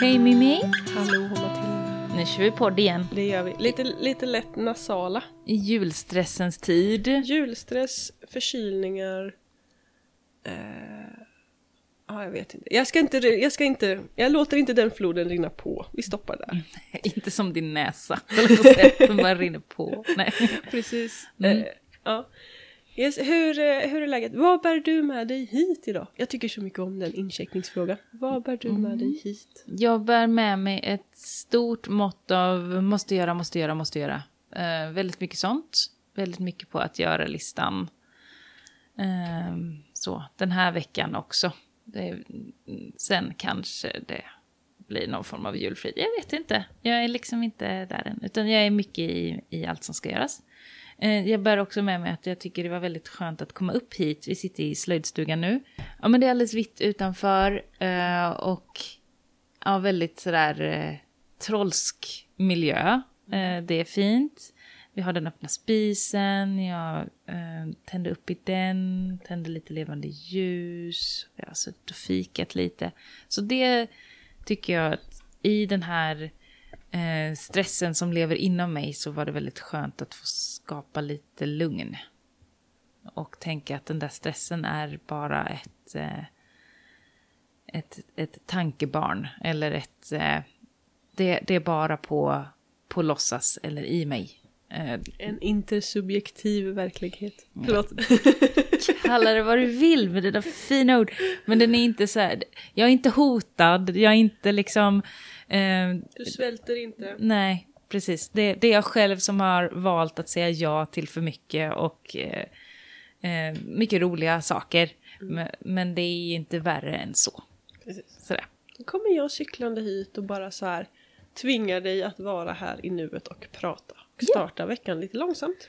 Hej Mimi! Hallå Matilda. Nu kör vi podd igen. Det gör vi. Lite, lite lätt nasala. I julstressens tid. Julstress, förkylningar. Eh, ja, jag vet inte. Jag ska inte, jag ska inte, jag låter inte den floden rinna på. Vi stoppar där. Inte som din näsa, som bara rinner på. Nej. Precis. Mm. Eh, ja. Yes, hur, eh, hur är läget? Vad bär du med dig hit idag? Jag tycker så mycket om den incheckningsfrågan. Vad bär du med dig hit? Jag bär med mig ett stort mått av måste göra, måste göra, måste göra. Eh, väldigt mycket sånt. Väldigt mycket på att göra-listan. Eh, så, den här veckan också. Det, sen kanske det blir någon form av julfrid. Jag vet inte. Jag är liksom inte där än. Utan jag är mycket i, i allt som ska göras. Eh, jag bär också med mig att jag tycker det var väldigt skönt att komma upp hit. Vi sitter i slöjdstugan nu. Ja, men det är alldeles vitt utanför. Eh, och ja, väldigt sådär eh, trollsk miljö. Det är fint. Vi har den öppna spisen, jag tände upp i den, tände lite levande ljus, jag har suttit och fikat lite. Så det tycker jag att i den här eh, stressen som lever inom mig så var det väldigt skönt att få skapa lite lugn. Och tänka att den där stressen är bara ett, eh, ett, ett tankebarn eller ett... Eh, det, det är bara på, på låtsas eller i mig. Eh, En intersubjektiv verklighet. Förlåt. Kalla det vad du vill med dina fina ord. Men den är inte så här, jag är inte hotad, jag är inte liksom... Eh, Du svälter inte. nej, precis. Det, det är jag själv som har valt att säga ja till för mycket och eh, eh, mycket roliga saker. Men, men det är inte värre än så. Precis. Sådär. Då kommer jag cyklande hit och bara så här tvingar dig att vara här i nuet och prata. Och starta veckan lite långsamt.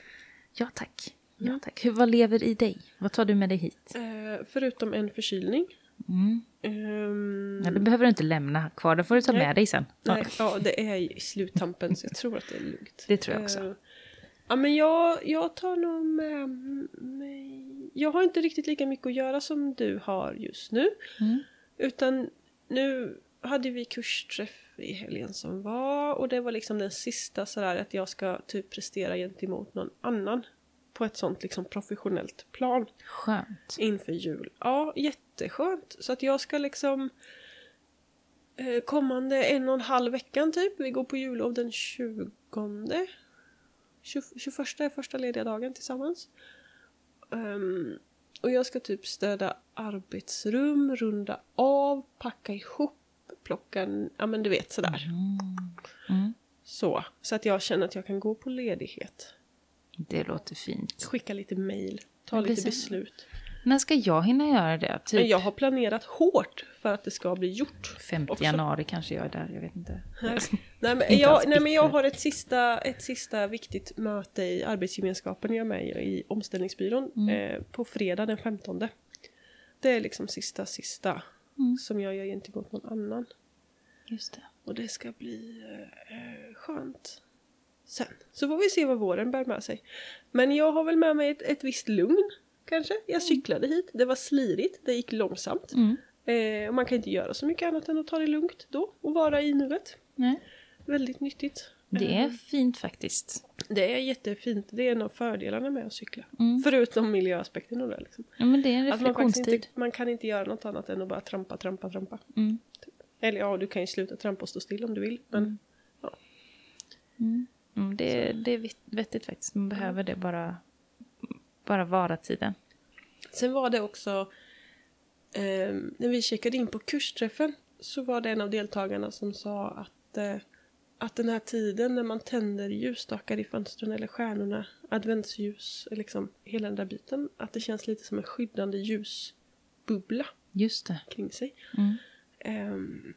Ja tack. Ja, tack. Hur, vad lever i dig? Vad tar du med dig hit? Eh, förutom en förkylning. Mm. Ehm, Ja, det behöver du inte lämna kvar, det får du ta Nej. med dig sen. nej, ja, det är i sluttampen så jag tror att det är lugnt. Det tror jag också. Eh, ja, men jag, jag tar nog med mig... Jag har inte riktigt lika mycket att göra som du har just nu. Mm. Utan nu hade vi kursträff i helgen som var och det var liksom den sista sådär att jag ska typ prestera gentemot någon annan på ett sånt liksom professionellt plan Skönt. inför jul. Ja, jätteskönt. Så att jag ska liksom eh, kommande en och en halv veckan typ, vi går på jullov den 20 20, 21 är första lediga dagen tillsammans. Ehm, och jag ska typ städa arbetsrum, runda av, packa ihop, plocka, ja men du vet sådär. Mm. Så, så att jag känner att jag kan gå på ledighet. Det låter fint. Skicka lite mail, ta lite beslut. När ska jag hinna göra det? Typ Men jag har planerat hårt för att det ska bli gjort. 5 också. januari kanske jag är där, jag vet inte. Nej, nej, men, Inte jag, nej men jag bitter. har ett sista, ett sista viktigt möte i arbetsgemenskapen jag är med i, i omställningsbyrån Mm. eh, på fredag den 15. Det är liksom sista, sista Mm. som jag gör gentemot någon annan. Just det. Och det ska bli eh, skönt. Sen så får vi se vad våren bär med sig. Men jag har väl med mig ett, ett visst lugn kanske. Jag cyklade hit, det var slirigt, det gick långsamt. Mm. Eh, och man kan inte göra så mycket annat än att ta det lugnt då och vara i nuet. Nej. Väldigt nyttigt. Det är fint faktiskt. Det är jättefint. Det är en av fördelarna med att cykla. Mm. Förutom miljöaspekten och det. Liksom. Ja, men det är en Att man, reflektionstid. inte, man kan inte göra något annat än att bara trampa, trampa, trampa. Mm. Eller ja, du kan ju sluta trampa och stå still om du vill. Men Mm, det, det är vitt- vettigt faktiskt. Man behöver det bara, bara vara tiden. Sen var det också eh, när vi checkade in på kursträffen så var det en av deltagarna som sa att, eh, att den här tiden när man tänder ljusstakar i fönstren eller stjärnorna, adventsljus, liksom hela den där biten, att det känns lite som en skyddande ljusbubbla Just det. kring sig. Mm. Ehm,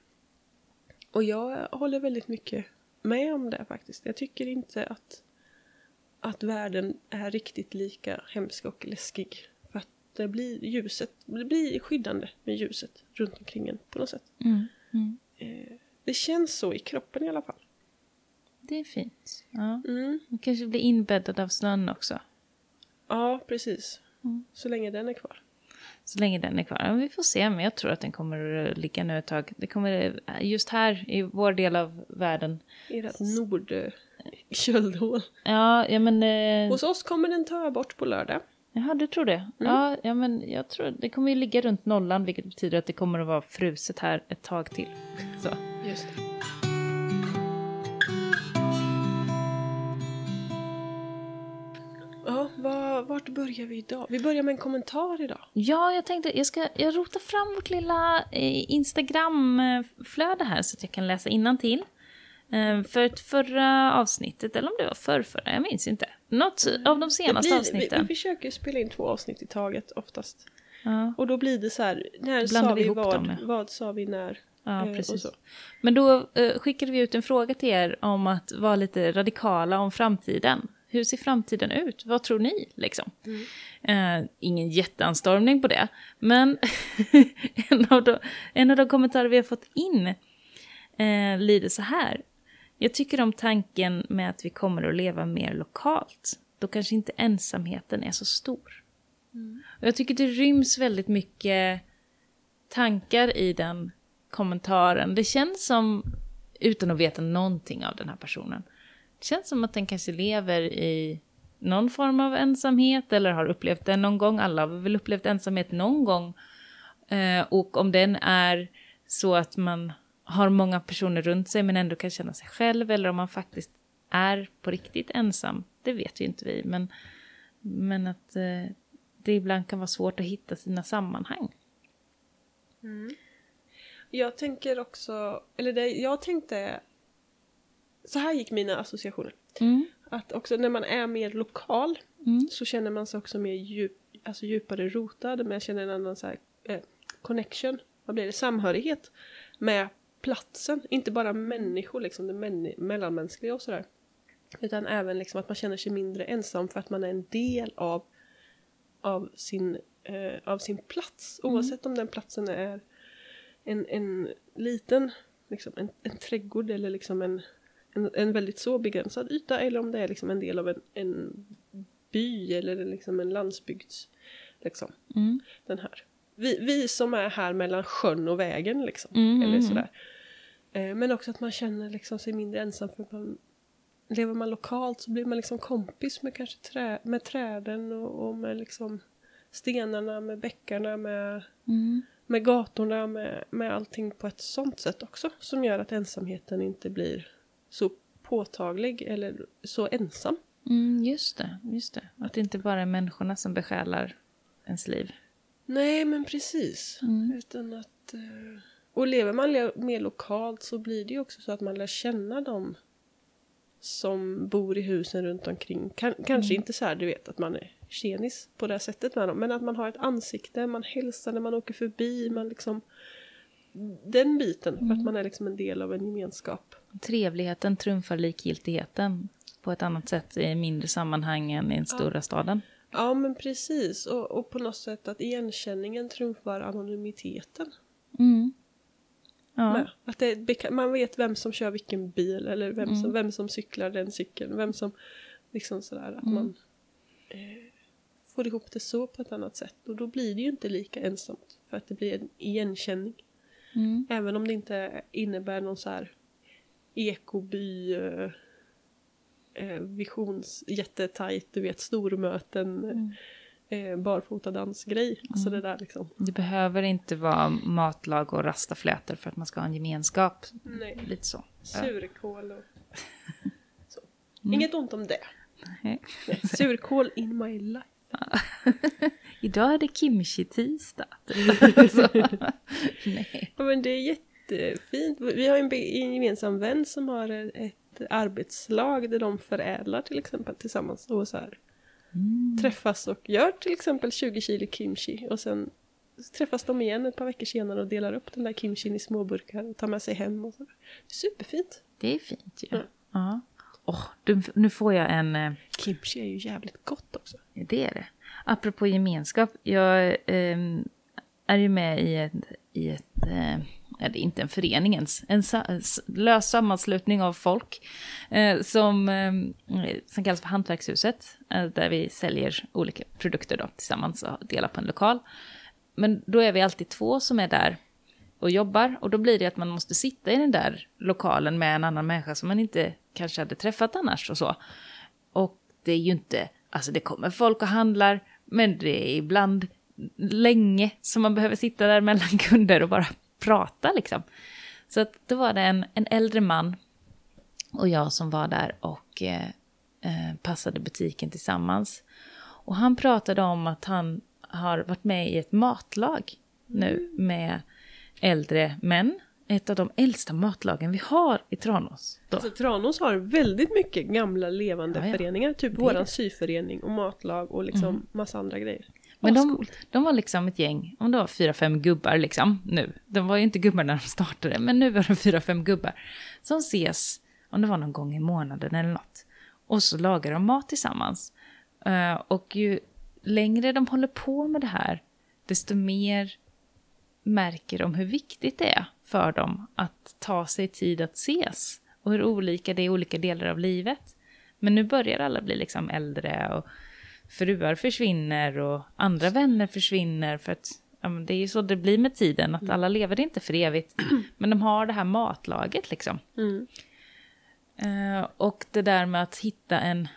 och jag håller väldigt mycket med om det faktiskt. Jag tycker inte att, att världen är riktigt lika hemsk och läskig. Det blir ljuset, det blir skyddande med ljuset runt omkring en på något sätt. Mm. Mm. Eh, det känns så i kroppen i alla fall. Det är fint. Ja. Mm. Man kanske blir inbäddad av snön också. Ja, precis. Mm. Så länge den är kvar. Så länge den är kvar. Ja, vi får se, men jag tror att den kommer att ligga nu ett tag. Det kommer, just här i vår del av världen. Ert nordköldhål. Ja, ja men... Eh, Hos oss kommer den ta bort på lördag. Jaha, du tror det? Ja, ja, men jag tror det kommer ju ligga runt nollan, vilket betyder att det kommer att vara fruset här ett tag till. Så. Just det. Ja, var, vart börjar vi idag? Vi börjar med en kommentar idag. Ja, jag tänkte jag ska jag rotar fram vårt lilla eh, Instagram-flöde här så att jag kan läsa innantill. Eh, för ett förra avsnittet, eller om det var förrförra, jag minns inte. Något av de senaste blir- avsnitten. Vi, vi försöker spela in två avsnitt i taget oftast. Ja, Och då blir det så här, när sa vi vad, dem, ja. vad sa vi när? ja Eh, precis. Men då eh, skickade vi ut en fråga till er om att vara lite radikala om framtiden. Hur ser framtiden ut? Vad tror ni? Liksom? Eh, ingen jätteanstormning på det. Men en, av de, en av de kommentarer vi har fått in eh, lyder så här. Jag tycker om tanken med att vi kommer att leva mer lokalt. Då kanske inte ensamheten är så stor. Och jag tycker det ryms väldigt mycket tankar i den kommentaren. Det känns som, utan att veta någonting av den här personen, det känns som att den kanske lever i någon form av ensamhet eller har upplevt den någon gång. Alla har väl upplevt ensamhet någon gång. Eh, och om den är så att man har många personer runt sig men ändå kan känna sig själv eller om man faktiskt är på riktigt ensam, det vet ju inte vi. Men, men att eh, det ibland kan vara svårt att hitta sina sammanhang. Jag tänker också, eller det, jag tänkte, så här gick mina associationer. Mm. Att också när man är mer lokal Mm. så känner man sig också mer djup, alltså djupare rotad, men jag känner en annan så här, eh, connection, vad blir det, samhörighet med platsen. Inte bara människor, liksom det män, mellanmänskliga och sådär. Utan även liksom att man känner sig mindre ensam för att man är en del av, av, sin, eh, av sin plats. Oavsett om den platsen är en, en liten, liksom en, en trädgård eller liksom en, en, en väldigt så begränsad yta eller om det är liksom en del av en, en by eller liksom en landsbygds... Liksom, Mm. den här. Vi, vi som är här mellan sjön och vägen liksom. Mm, eller mm, sådär. Eh, men också att man känner liksom sig mindre ensam för man Lever man lokalt så blir man liksom kompis med kanske trä, med träden och, och med liksom stenarna, med bäckarna, med Mm. med gatorna, med, med allting på ett sånt sätt också. Som gör att ensamheten inte blir så påtaglig eller så ensam. Mm, just det, just det. Att det inte bara är människorna som besjälar ens liv. Nej, men precis. Mm. Utan att... eh, Och lever man le- mer lokalt så blir det ju också så att man lär känna dem som bor i husen runt omkring. Kan, kanske inte så här, du vet, att man är tjenis på det här sättet med dem, men att man har ett ansikte, man hälsar när man åker förbi, man liksom... Den biten, för att man är liksom en del av en gemenskap. Trevligheten trumfar likgiltigheten på ett annat sätt i mindre sammanhang än i den stora staden. Ja, men precis. Och, och på något sätt att igenkänningen trumfar anonymiteten. Mm. Ja. med. Att det man vet vem som kör vilken bil eller vem, Mm. som, vem som cyklar den cykeln. Vem som liksom sådär att Mm. man eh, får ihop det så på ett annat sätt. Och då blir det ju inte lika ensamt för att det blir en igenkänning. Mm. Även om det inte innebär någon så här ekoby eh, eh, visions jättetajt, du vet stormöten, Mm. eh, barfotadansgrej. Alltså det där liksom. Det behöver inte vara matlag och rastaflätor för att man ska ha en gemenskap. Nej. Lite så. Surkål och så. Mm. Inget ont om det. Nej. Nej, Surkål in my life. Idag är det kimchi-tisdag. Nej. Ja, men det är jättefint. Vi har en, gemensam vän som har ett arbetslag där de förädlar till exempel tillsammans och så här Mm. träffas och gör till exempel 20 kilo kimchi och sen träffas de igen ett par veckor senare och delar upp den där kimchin i små burkar och tar med sig hem och så. Superfint. Det är fint ju. Ja. Ja. Åh, du, nu får jag en... eh, Kimchi är ju jävligt gott också. Det är det. Apropå gemenskap, jag ehm, är ju med i ett, i ett eh, eller inte en förening ens, en lös sammanslutning av folk eh, som, eh, som kallas för Hantverkshuset, eh, där vi säljer olika produkter då, tillsammans och delar på en lokal. men då är vi alltid två som är där och jobbar. Och då blir det att man måste sitta i den där lokalen med en annan människa som man inte kanske hade träffat annars och så. Och det är ju inte, alltså det kommer folk och handlar, men det är ibland länge som man behöver sitta där mellan kunder och bara prata liksom. Så att då var det en, en äldre man och jag som var där och eh, eh, passade butiken tillsammans. Och han pratade om att han har varit med i ett matlag nu med äldre män. Ett av de äldsta matlagen vi har i Tranås. Då. Alltså, Tranås har väldigt mycket gamla levande Ja, ja. föreningar. Typ Det våran. Mm. syförening och matlag och liksom massa andra grejer. Men de, de var liksom ett gäng, om det var fyra, fem gubbar liksom nu. De var ju inte gubbar när de startade, men nu var det fyra, fem gubbar. Som ses, om det var någon gång i månaden eller något. Och så lagar de mat tillsammans. Eh, och ju längre de håller på med det här, desto mer märker de hur viktigt det är för dem att ta sig tid att ses. Och hur olika det är i olika delar av livet. Men nu börjar alla bli liksom äldre och fruar försvinner och andra vänner försvinner för att ja, det är ju så det blir med tiden, att alla lever inte för evigt. Men de har det här matlaget liksom. Mm. Eh, och det där med att hitta en,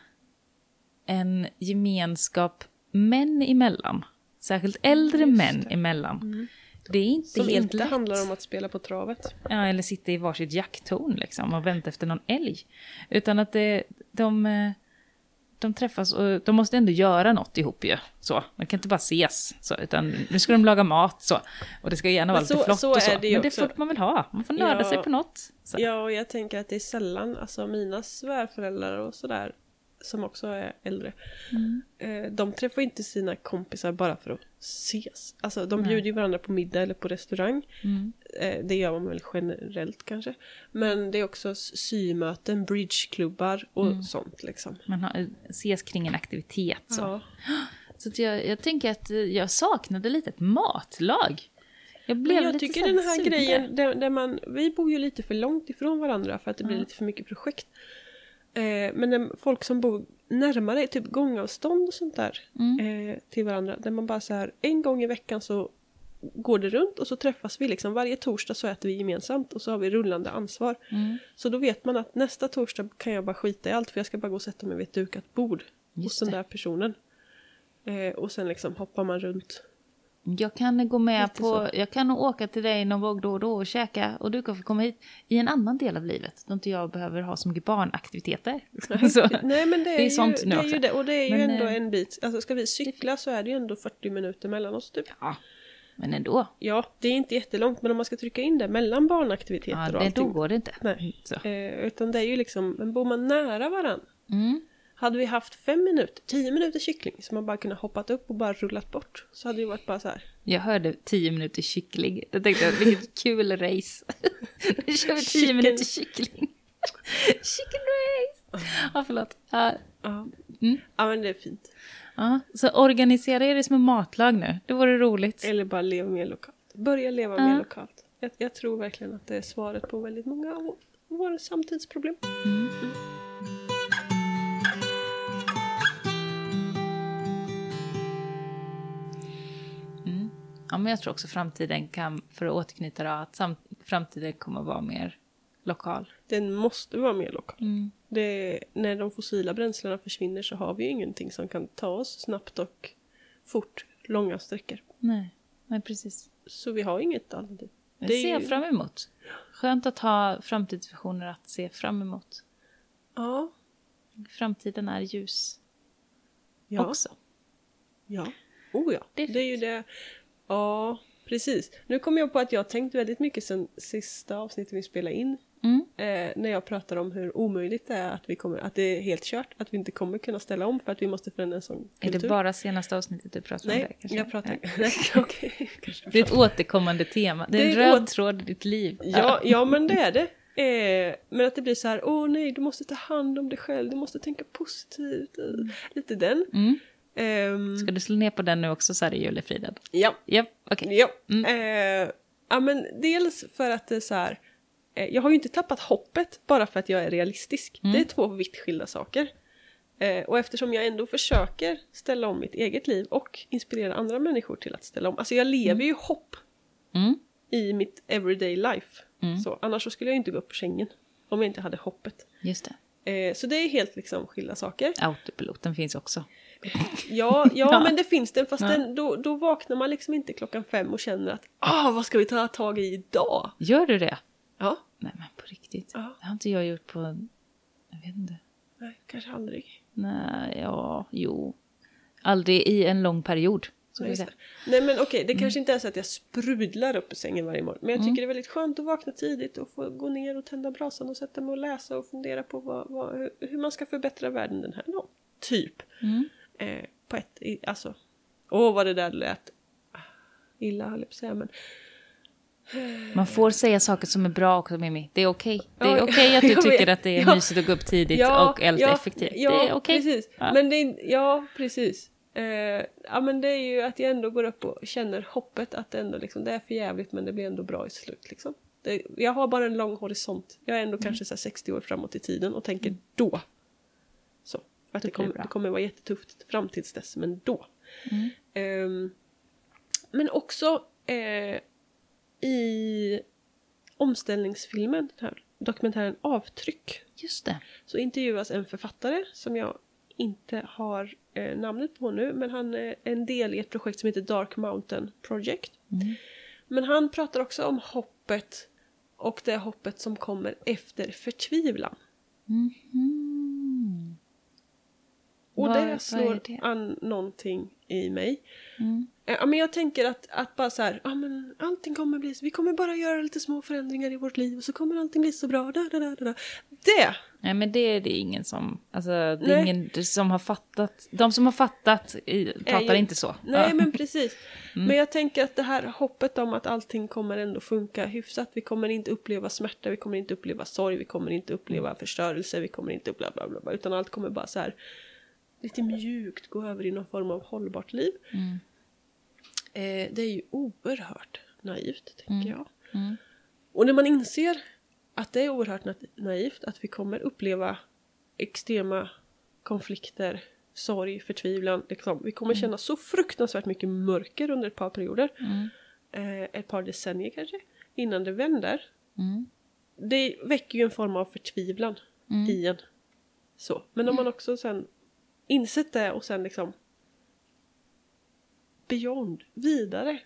en gemenskap män emellan, särskilt äldre Just män det. emellan. Det är inte Som helt inte lätt. handlar om att spela på travet. Ja, eller sitta i varsitt jakttorn liksom och vänta efter någon älg. Utan att det, de, eh, de träffas och de måste ändå göra något ihop ju. Så, man kan inte bara ses så, utan nu ska de laga mat så. Och det ska gärna vara Men lite så- flott så och så. det Men det får man väl ha, man får nörda Ja. sig på något. Så. Ja, och jag tänker att det är sällan, alltså mina svärföräldrar och sådär, som också är äldre, Mm. eh, de träffar inte sina kompisar bara för att ses. Alltså de Nej. bjuder ju varandra på middag eller på restaurang. Mm. Eh, det gör man väl generellt kanske. Men det är också symöten, bridgeklubbar och Mm. sånt liksom. Man har, ses kring en aktivitet så. Ja. Så jag, jag tänker att eh, jag saknade lite ett matlag. Jag blev Men jag lite tycker den här det. grejen, där, där man, vi bor ju lite för långt ifrån varandra för att det blir Ja. lite för mycket projekt. Eh, men när folk som bor närmare, typ gångavstånd och sånt där, Mm. eh, till varandra, där man bara så här en gång i veckan så går det runt och så träffas vi liksom. Varje torsdag så äter vi gemensamt och så har vi rullande ansvar. Mm. Så då vet man att nästa torsdag kan jag bara skita i allt för jag ska bara gå och sätta mig vid ett dukat bord hos Just den det. där personen. Eh, och sen liksom hoppar man runt. Jag kan gå med Lite på, så. jag kan nog åka till dig någon gång då och då och käka och du kan få komma hit i en annan del av livet. Då inte jag behöver ha så mycket barnaktiviteter. så. Nej men det är, Det är ju, sånt nu det är också. ju det. Och det är ju Men, ändå eh, en bit. Alltså ska vi cykla så är det ju ändå 40 minuter mellan oss typ. Ja, men ändå. Ja, det är inte jättelångt men om man ska trycka in det mellan barnaktiviteter Ja, och det, då allting. går det inte. Nej. Eh, utan det är ju liksom, men bor man nära varann. Mm. Hade vi haft fem minuter, tio minuter kyckling så man bara kunde hoppat upp och bara rullat bort. Så hade det varit bara så här. Jag hörde 10 minuter kyckling. Jag tänkte, vilket kul race. Nu kör vi 10 Chicken. minuter kyckling. Chicken race! Ja, förlåt. Ja, Ja. Mm. ja men det är fint. ja, så organisera er som matlag nu. Det vore roligt. Eller bara leva mer lokalt. Börja leva mer lokalt. Jag, jag tror verkligen att det är svaret på väldigt många av våra samtidsproblem. Mm. Ja, men jag tror också framtiden kan, för att återknyta det, att sam- framtiden kommer att vara mer lokal. Den måste vara mer lokal. Mm. Det, när de fossila bränslena försvinner så har vi ju ingenting som kan ta oss snabbt och fort långa sträckor. Nej, nej, precis. Så vi har inget alternativ. Det Det ser jag ju- fram emot. Skönt att ha framtidsvisioner att se fram emot. Ja, Framtiden är ljus ja, också. ja. Oh ja, Det det är är, ju det. Ja, precis. Nu kom jag på att jag har tänkt väldigt mycket sen sista avsnittet vi spelade in. Mm. Eh, när jag pratar om hur omöjligt det är att, vi kommer, att det är helt kört. Att vi inte kommer kunna ställa om för att vi måste förändra en sån Är kultur. det bara senaste avsnittet du pratar om det? Nej, kanske? jag pratar Ja. Nej, okej. Kanske Det är ett återkommande tema. Det är, Det en är ett röd åt- tråd i ditt liv. Ja, ja men det är det. Eh, men att det blir så här, åh nej, du måste ta hand om dig själv, du måste tänka positivt. eh, Lite den. Mm. Ehm, Ska du slå ner på den nu också så är det julefriden? ja, Japp, okej. ja. Mm. Eh, ja, men dels för att det är så här, eh, jag har ju inte tappat hoppet bara för att jag är realistisk. Mm. Det är två vitt skilda saker. Eh, och eftersom jag ändå försöker ställa om mitt eget liv och inspirera andra människor till att ställa om. Alltså jag lever ju hopp Mm. i mitt everyday life. Mm. Så, annars så skulle jag inte gå upp på sängen. Om jag inte hade hoppet. Just det. Eh, så det är helt liksom skilda saker. Autopiloten finns också. Ja, ja, men det finns den. Fast Ja. den, då, då vaknar man liksom inte klockan fem och känner att ah, vad ska vi ta tag i idag? Gör du det? Ja, Nej men på riktigt. Ja. Det har inte jag gjort på... Jag vet inte. nej, kanske aldrig. Nej, ja, jo. Aldrig i en lång period. Nej. Nej men okej, det Mm. kanske inte är så att jag sprudlar upp ur sängen varje morgon. Men jag tycker det är väldigt skönt att vakna tidigt och få gå ner och tända brasan och sätta mig och läsa och fundera på vad, vad, hur, hur man ska förbättra världen den här dagen. Typ. Mm. Eh, på ett, i, alltså. Åh vad det där lät illa höll jag på att säga men. Man får säga saker som är bra också Mimmi. Det är okej. Det är Ja, okej att du tycker att det är Ja. mysigt att gå upp tidigt och elda effektivt. Ja, det är okej. precis. Ja. Men det är, ja, precis. Eh, ja, men det är ju att jag ändå går upp och känner hoppet att det ändå liksom, det är för jävligt men det blir ändå bra i slut. Liksom. Det, jag har bara en lång horisont. Jag är Mm. ändå kanske så här 60 år framåt i tiden och tänker då. Att Det det, kommer, det kommer vara jättetufft fram tills dess, men då. Mm. Ehm, men också eh, i omställningsfilmen, den här dokumentären Avtryck, Just det. så intervjuas en författare som jag inte har eh, namnet på nu, men han är en del i ett projekt som heter Dark Mountain Project. Mm. Men han pratar också om hoppet och det hoppet som kommer efter förtvivlan. Mhm. Och Vad- det slår är det? an någonting i mig. Mm. Eh, Ja, men jag tänker att, att bara så här, ja men allting kommer bli, vi kommer bara göra lite små förändringar i vårt liv och så kommer allting bli så bra. Da, da, da, da. Det! Nej men det är det ingen som, alltså det är Nej. ingen som har fattat, de som har fattat i, pratar ju- inte så. Nej Ja. men precis. Men jag tänker att det här hoppet om att allting kommer ändå funka hyfsat. Vi kommer inte uppleva smärta, vi kommer inte uppleva sorg, vi kommer inte uppleva förstörelse, vi kommer inte uppleva bla bla bla. Utan allt kommer bara så här lite mjukt gå över i någon form av hållbart liv. Mm. Eh, det är ju oerhört naivt, tänker jag. Mm. Och när man inser att det är oerhört na- naivt, att vi kommer uppleva extrema konflikter, sorg, förtvivlan. Liksom. Vi kommer känna så fruktansvärt mycket mörker under ett par perioder. Mm. Eh, ett par decennier kanske, innan det vänder. Mm. Det väcker ju en form av förtvivlan Mm. i en. Så. Men om man också sen insett det och sen liksom beyond, vidare.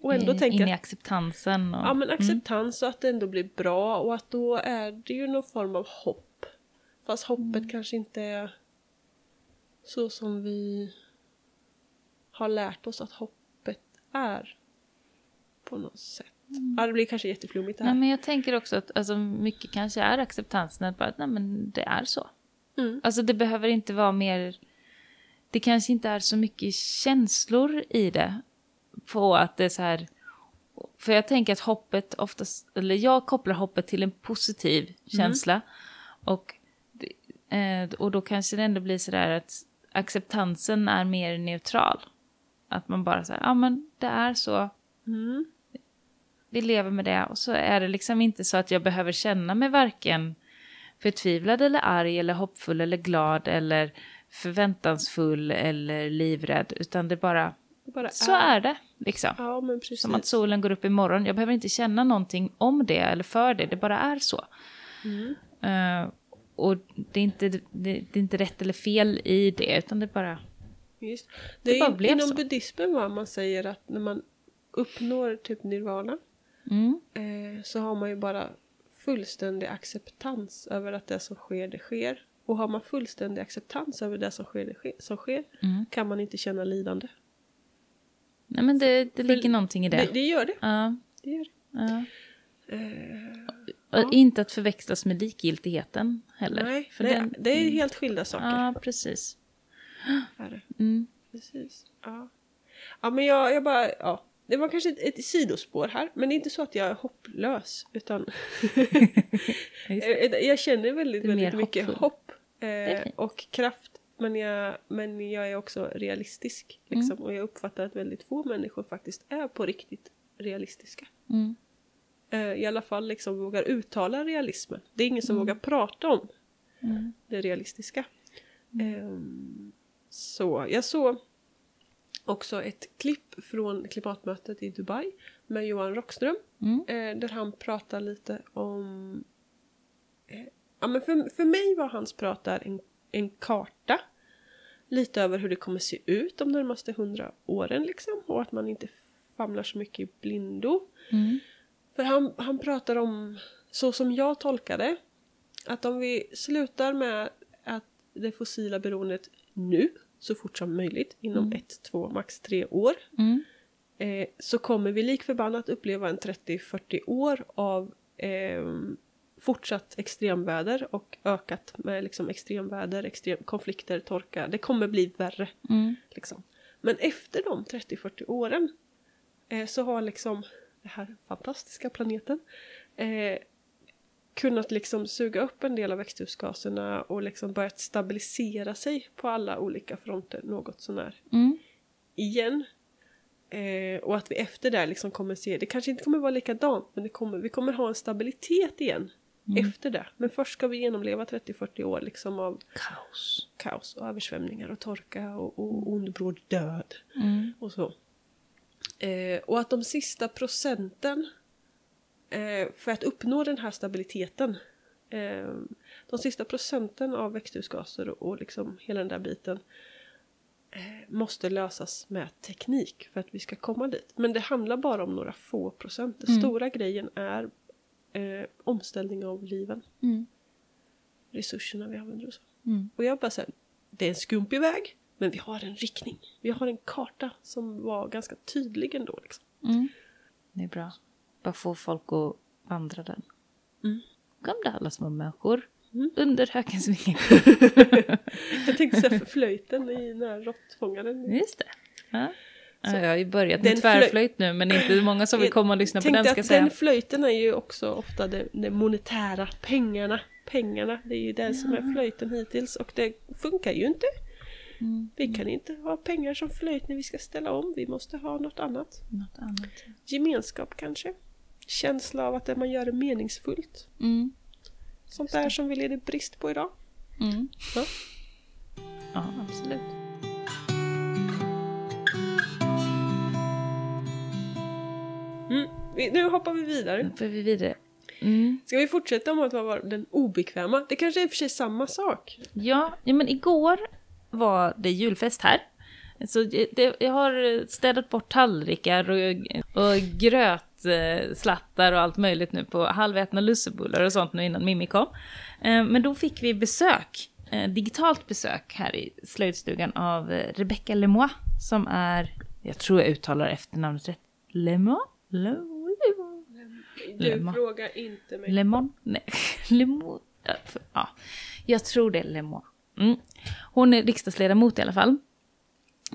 Och ändå In- tänker In i acceptansen. Och, Ja men Mm. acceptans och att det ändå blir bra och att då är det ju någon form av hopp. Fast hoppet Mm. kanske inte är så som vi har lärt oss att hoppet är. På något sätt. Ja det blir kanske jätteflummigt det här. Mm. Nej, men jag tänker också att alltså, mycket kanske är acceptansen att bara, nej men det är så. Mm. Alltså det behöver inte vara mer, det kanske inte är så mycket känslor i det. På att det är så här, för jag tänker att hoppet oftast, eller jag kopplar hoppet till en positiv känsla. Och, eh, och då kanske det ändå blir så där att acceptansen är mer neutral. Att man bara säger, ja men det är så, Mm. vi lever med det och så är det liksom inte så att jag behöver känna mig varken förtvivlad eller arg eller hoppfull eller glad eller förväntansfull eller livrädd utan det bara, Det bara så är det liksom. Ja. Som att solen går upp imorgon. Jag behöver inte känna någonting om det eller för det, det bara är så. Mm. Eh, och det är, inte, det, det är inte rätt eller fel i det utan det bara, Just. Det Det bara är blev inom så. buddhismen va, man säger att när man uppnår typ nirvana mm, eh, så har man ju bara fullständig acceptans över att det som sker, det sker. Och har man fullständig acceptans över det som sker, det sker, som sker mm. kan man inte känna lidande. Nej men det, det För- ligger någonting i det. Det, det gör det. Ja, det, gör det. ja. Eh, Och Inte att förväxlas med likgiltigheten heller. nej, för det, den- det är helt skilda saker. Ja, precis. Är det. Mm. Precis. Ja. ja, men jag, jag bara... Ja. Det var kanske ett, ett sidospår här, men det är inte så att jag är hopplös. Utan Just jag, känner väldigt, väldigt mycket hoppfull. hopp eh, och kraft. Men jag, men jag är också realistisk. Liksom, Och jag uppfattar att väldigt få människor faktiskt är på riktigt realistiska. Mm. Eh, I alla fall liksom vågar uttala realismen. Det är ingen som vågar prata om Mm. det realistiska. Ehm, så jag såg också ett klipp från klimatmötet i Dubai med Johan Rockström. Mm. Eh, där han pratar lite om... Eh, ja, men för, för mig var hans prat där en, en karta. Lite över hur det kommer se ut de närmaste hundra åren liksom. Och att man inte famlar så mycket i blindo. Mm. För han, han pratar om, så som jag tolkar det, att om vi slutar med att det fossila beroendet nu, så fort som möjligt, inom ett, två, max tre år, Mm. eh, så kommer vi lik förbannat uppleva en 30-40 år av eh, fortsatt extremväder och ökat med liksom extremväder, extrem, konflikter, torka. Det kommer bli värre. Mm. Liksom. Men efter de 30-40 åren eh, så har liksom den här fantastiska planeten eh, kunnat liksom suga upp en del av växthusgaserna och liksom börjat stabilisera sig på alla olika fronter något sånär Mm. igen. Eh, och att vi efter det liksom kommer se, det kanske inte kommer vara likadant men det kommer, vi kommer ha en stabilitet igen efter det. Men först ska vi genomleva 30-40 år liksom av Kaos. kaos och översvämningar och torka och, och ond bråd död Mm. och så. Eh, och att de sista procenten för att uppnå den här stabiliteten eh, de sista procenten av växthusgaser och, och liksom hela den där biten eh, måste lösas med teknik för att vi ska komma dit. Men det handlar bara om några få procent. Den Mm. stora grejen är eh, omställning av liven, Mm. resurserna vi använder och så. Mm. Och jag bara säger, det är en skumpig väg, men vi har en riktning. Vi har en karta som var ganska tydlig ändå. Liksom. Mm. Det är bra. Bara få folk att vandra den. Mm. Gamla alla små människor. Mm. Under hökens vingar. Jag tänkte säga för flöjten i den här råttfångaren. Just det. Ja. Ja, Så, jag har ju börjat den med tvärflöjt nu men inte många som vill komma och lyssna på den ska att jag den säga. flöjten är ju också ofta det, det monetära, pengarna. Pengarna, det är ju det som är flöjten hittills och det funkar ju inte. Mm. Vi kan inte ha pengar som flöjt när vi ska ställa om, vi måste ha något annat. Något annat. Gemenskap kanske. Känsla av att det man gör är meningsfullt. Mm. Sånt där som vi lider brist på idag. Mm. Ja. Ja, absolut. Mm. Nu hoppar vi vidare. Nu får vi vidare. Mm. Ska vi fortsätta om att vara den obekväma? Det kanske är i och för sig samma sak. Ja, ja, men igår var det julfest här. Så det, jag har städat bort tallrikar och, och grötslattar och allt möjligt nu på halvätna lussebullar och sånt nu innan Mimmi kom. Eh, Men då fick vi besök, eh, digitalt besök här i slöjdstugan av eh, Rebecca Lemois som är, jag tror jag uttalar efternamnet rätt, Lemois? Lemois? Du frågar inte mig. Lemon? Nej, Lemon. Ja, jag tror det är Lemon. Mm. Hon är riksdagsledamot i alla fall.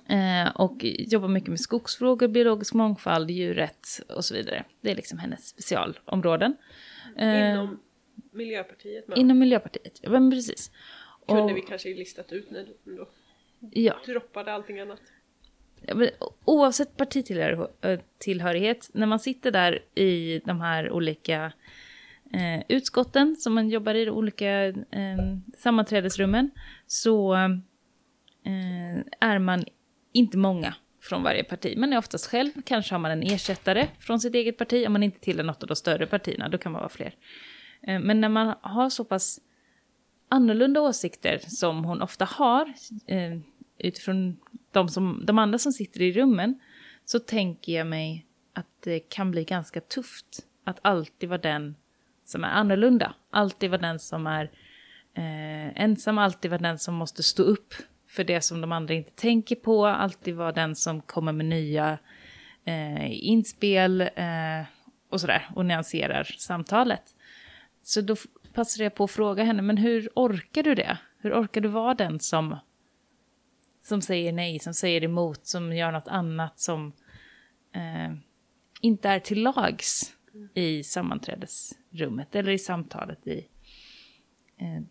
Eh, och jobbar mycket med skogsfrågor, biologisk mångfald, djurrätt och så vidare. Det är liksom hennes specialområden. Eh, Inom Miljöpartiet med. inom Miljöpartiet, ja men precis. Kunde Och- vi kanske listat ut när du då Ja, droppade allting annat. Ja, men oavsett partitillhörighet, när man sitter där i de här olika eh, utskotten som man jobbar i, de olika eh, sammanträdesrummen, så eh, är man inte många från varje parti. Man är oftast själv, kanske har man en ersättare från sitt eget parti, om man inte tillhör något av de större partierna, då kan man vara fler. Eh, men när man har så pass annorlunda åsikter som hon ofta har eh, utifrån de, som, de andra som sitter i rummen så tänker jag mig att det kan bli ganska tufft att alltid vara den som är annorlunda. Alltid vara den som är eh, ensam, alltid vara den som måste stå upp för det som de andra inte tänker på, alltid vara den som kommer med nya eh, inspel eh, och sådär och nyanserar samtalet. Så då passade jag på att fråga henne, men hur orkar du det? Hur orkar du vara den som, som säger nej, som säger emot, som gör något annat, som eh, inte är till lags i sammanträdesrummet eller i samtalet i, eh,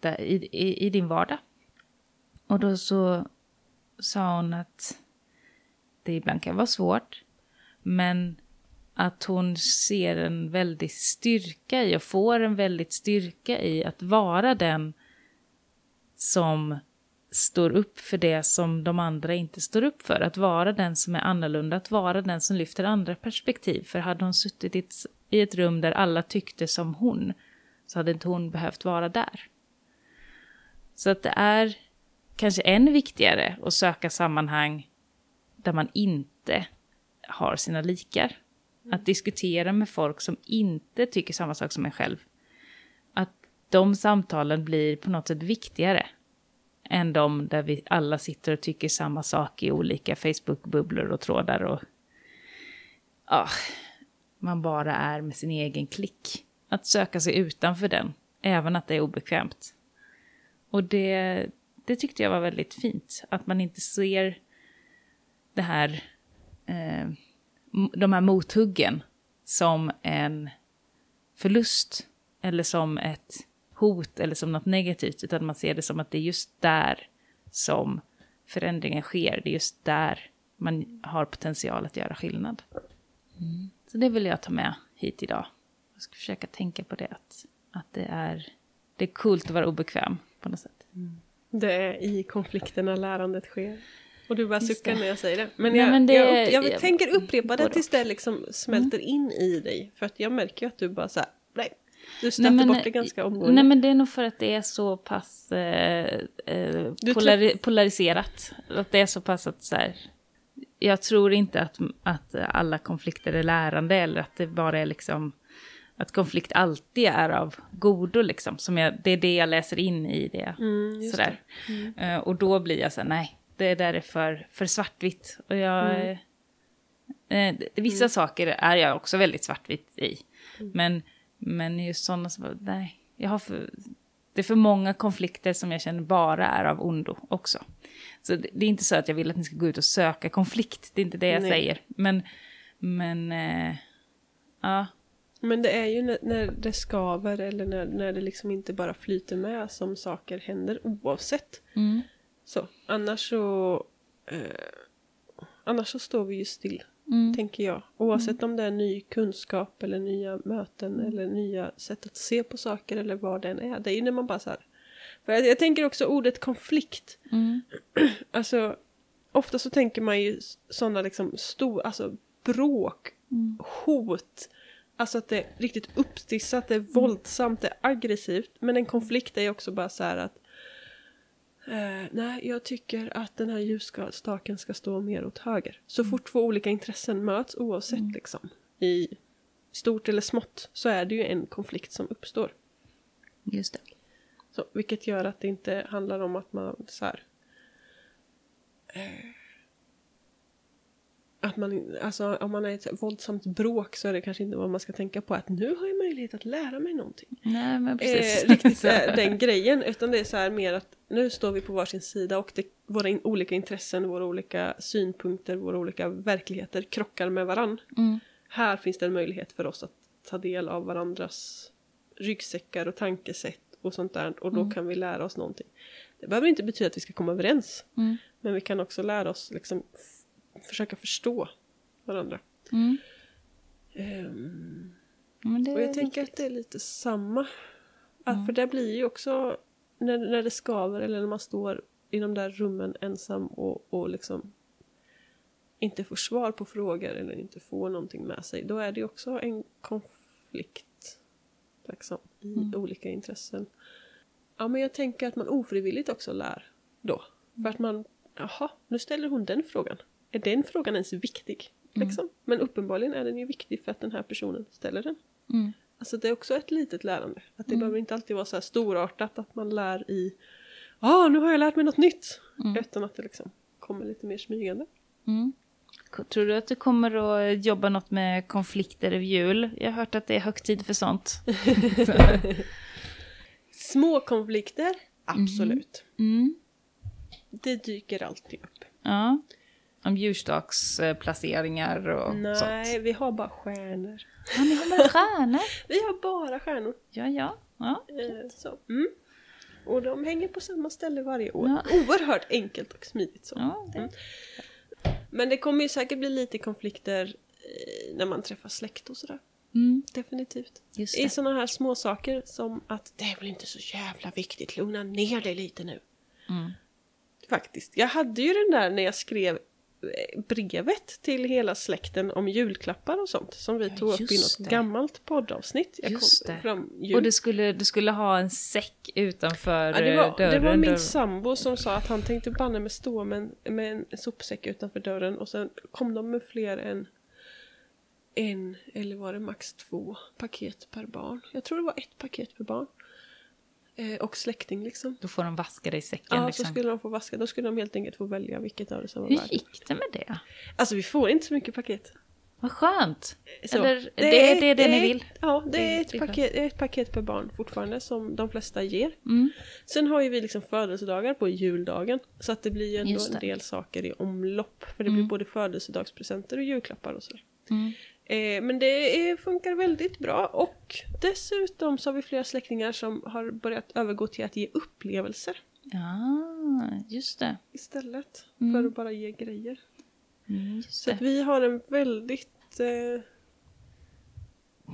där, i, i, i din vardag? Och då så sa hon att det ibland kan vara svårt, men att hon ser en väldig styrka i och får en väldigt styrka i att vara den som står upp för det som de andra inte står upp för. Att vara den som är annorlunda, att vara den som lyfter andra perspektiv. För hade hon suttit i ett, i ett rum där alla tyckte som hon, så hade inte hon behövt vara där. Så att det är kanske än viktigare att söka sammanhang där man inte har sina likar. Att diskutera med folk som inte tycker samma sak som en själv. Att de samtalen blir på något sätt viktigare än de där vi alla sitter och tycker samma sak i olika Facebook-bubblor och trådar och ja, man bara är med sin egen klick. Att söka sig utanför den, även att det är obekvämt. Och det, det tyckte jag var väldigt fint, att man inte ser det här, eh, de här mothuggen som en förlust eller som ett hot eller som något negativt, utan man ser det som att det är just där som förändringen sker. Det är just där man har potential att göra skillnad. Mm. Så det vill jag ta med hit idag. Jag ska försöka tänka på det, att, att det, är, det är coolt att vara obekväm på något sätt. Mm. Det är i konflikterna lärandet sker. Och du bara suckar när jag säger det. Men, Nej, jag, men det- jag, jag, jag- tänker upprepa det tills det liksom smälter in i dig. För att jag märker ju att du bara så här, nej. Du stöter Nej, men, bort det ganska omgående. Nej men det är nog för att det är så pass eh, eh, polari- polariserat. Att det är så pass att så här, jag tror inte att, att alla konflikter är lärande eller att det bara är liksom att konflikt alltid är av godo liksom. Som jag, det är det jag läser in i det. Mm, sådär. Eh, och då blir jag så här, nej, det där är för, för svartvitt. Och jag... Mm. Eh, det- vissa saker är jag också väldigt svartvitt i. Mm. Men, men just sådana som, nej, jag har för, det är för många konflikter som jag känner bara är av ondo också. Så det, det är inte så att jag vill att ni ska gå ut och söka konflikt, det är inte det jag Nej. säger. Men, men, eh, ja, Men det är ju när, när det skaver eller när, när det liksom inte bara flyter med som saker händer oavsett. mm, Så, annars så... Eh, annars så står vi ju still, mm, tänker jag. Oavsett om det är ny kunskap eller nya möten eller nya sätt att se på saker eller vad det än är. Det är ju när man bara så här... För jag, jag tänker också ordet konflikt. mm, Alltså, ofta så tänker man ju sådana liksom stor, alltså bråk, mm, hot. Alltså att det är riktigt uppstissat, det är våldsamt, det är aggressivt. Men en konflikt är också bara så här att eh, nej, jag tycker att den här ljusstaken ska stå mer åt höger. Så fort två olika intressen möts, oavsett liksom, i stort eller smått, så är det ju en konflikt som uppstår. just det. Så, vilket gör att det inte handlar om att man så här, eh, att man, alltså om man är i ett våldsamt bråk så är det kanske inte vad man ska tänka på att nu har jag möjlighet att lära mig någonting. Nej, men precis. Eh, riktigt eh, den grejen, utan det är så här mer att nu står vi på varsin sida och det, våra in, olika intressen, våra olika synpunkter, våra olika verkligheter krockar med varann. Mm, Här finns det en möjlighet för oss att ta del av varandras ryggsäckar och tankesätt och sånt där och då kan vi lära oss någonting. Det behöver inte betyda att vi ska komma överens, mm, men vi kan också lära oss liksom försöka förstå varandra. mm. Men det och jag tänker att det är lite samma. Att För det blir ju också när, när det skaver eller när man står i de där rummen ensam och, och liksom inte får svar på frågor eller inte får någonting med sig. Då är det ju också en konflikt liksom, i olika intressen. Ja, men jag tänker att man ofrivilligt också lär då. För att man, jaha, nu ställer hon den frågan. Är den frågan ens viktig? Liksom? Men uppenbarligen är den ju viktig för att den här personen ställer den. Mm. Alltså det är också ett litet lärande. Att det behöver inte alltid vara så här storartat att man lär i Ja, ah, nu har jag lärt mig något nytt. Utan att det liksom kommer lite mer smygande. Mm. Tror du att du kommer att jobba något med konflikter över jul? Jag har hört att det är högtid för sånt. Små konflikter, absolut. Mm. Det dyker alltid upp. Ja. Om djurstaksplaceringar och Nej, sånt. vi har bara stjärnor. Ja, ni har bara stjärnor. Vi har bara stjärnor. Ja, ja. ja. Eh, så. Mm. Och de hänger på samma ställe varje år. Ja. Oerhört enkelt och smidigt så. ja det. Mm. Men det kommer ju säkert bli lite konflikter eh, när man träffar släkt och sådär. Mm. Definitivt. Just I sådana här små saker som att det är väl inte så jävla viktigt, lugna ner dig lite nu. Mm. Faktiskt. Jag hade ju den där när jag skrev brevet till hela släkten om julklappar och sånt som vi Ja, tog upp i något det. gammalt poddavsnitt. Jag Just det. Fram. Och du skulle, du skulle ha en säck utanför Ja, det, var, dörren. det var min då- sambo som sa att han tänkte banne med stå med en, med en sopsäck utanför dörren och sen kom de med fler än en eller var det max två paket per barn. Jag tror det var ett paket per barn. Eh, och släkting liksom. Då får de vaska dig i säcken. Ja, liksom. så skulle de få vaska. Då skulle de helt enkelt få välja vilket av det som var Hur gick det med det? Alltså vi får inte så mycket paket. Vad skönt! Så, Eller det är det, det ni är- vill? Ja, det är Det- ett det är paket, ett paket per barn fortfarande som de flesta ger. Mm. Sen har ju vi liksom födelsedagar på juldagen. Så att det blir ju ändå en det. del saker i omlopp. För det blir både födelsedagspresenter och julklappar och så. Mm. Eh, men det är, funkar väldigt bra och dessutom så har vi flera släktingar som har börjat övergå till att ge upplevelser Ja, just det. istället Mm. för att bara ge grejer. Mm, Så att vi har en väldigt, eh,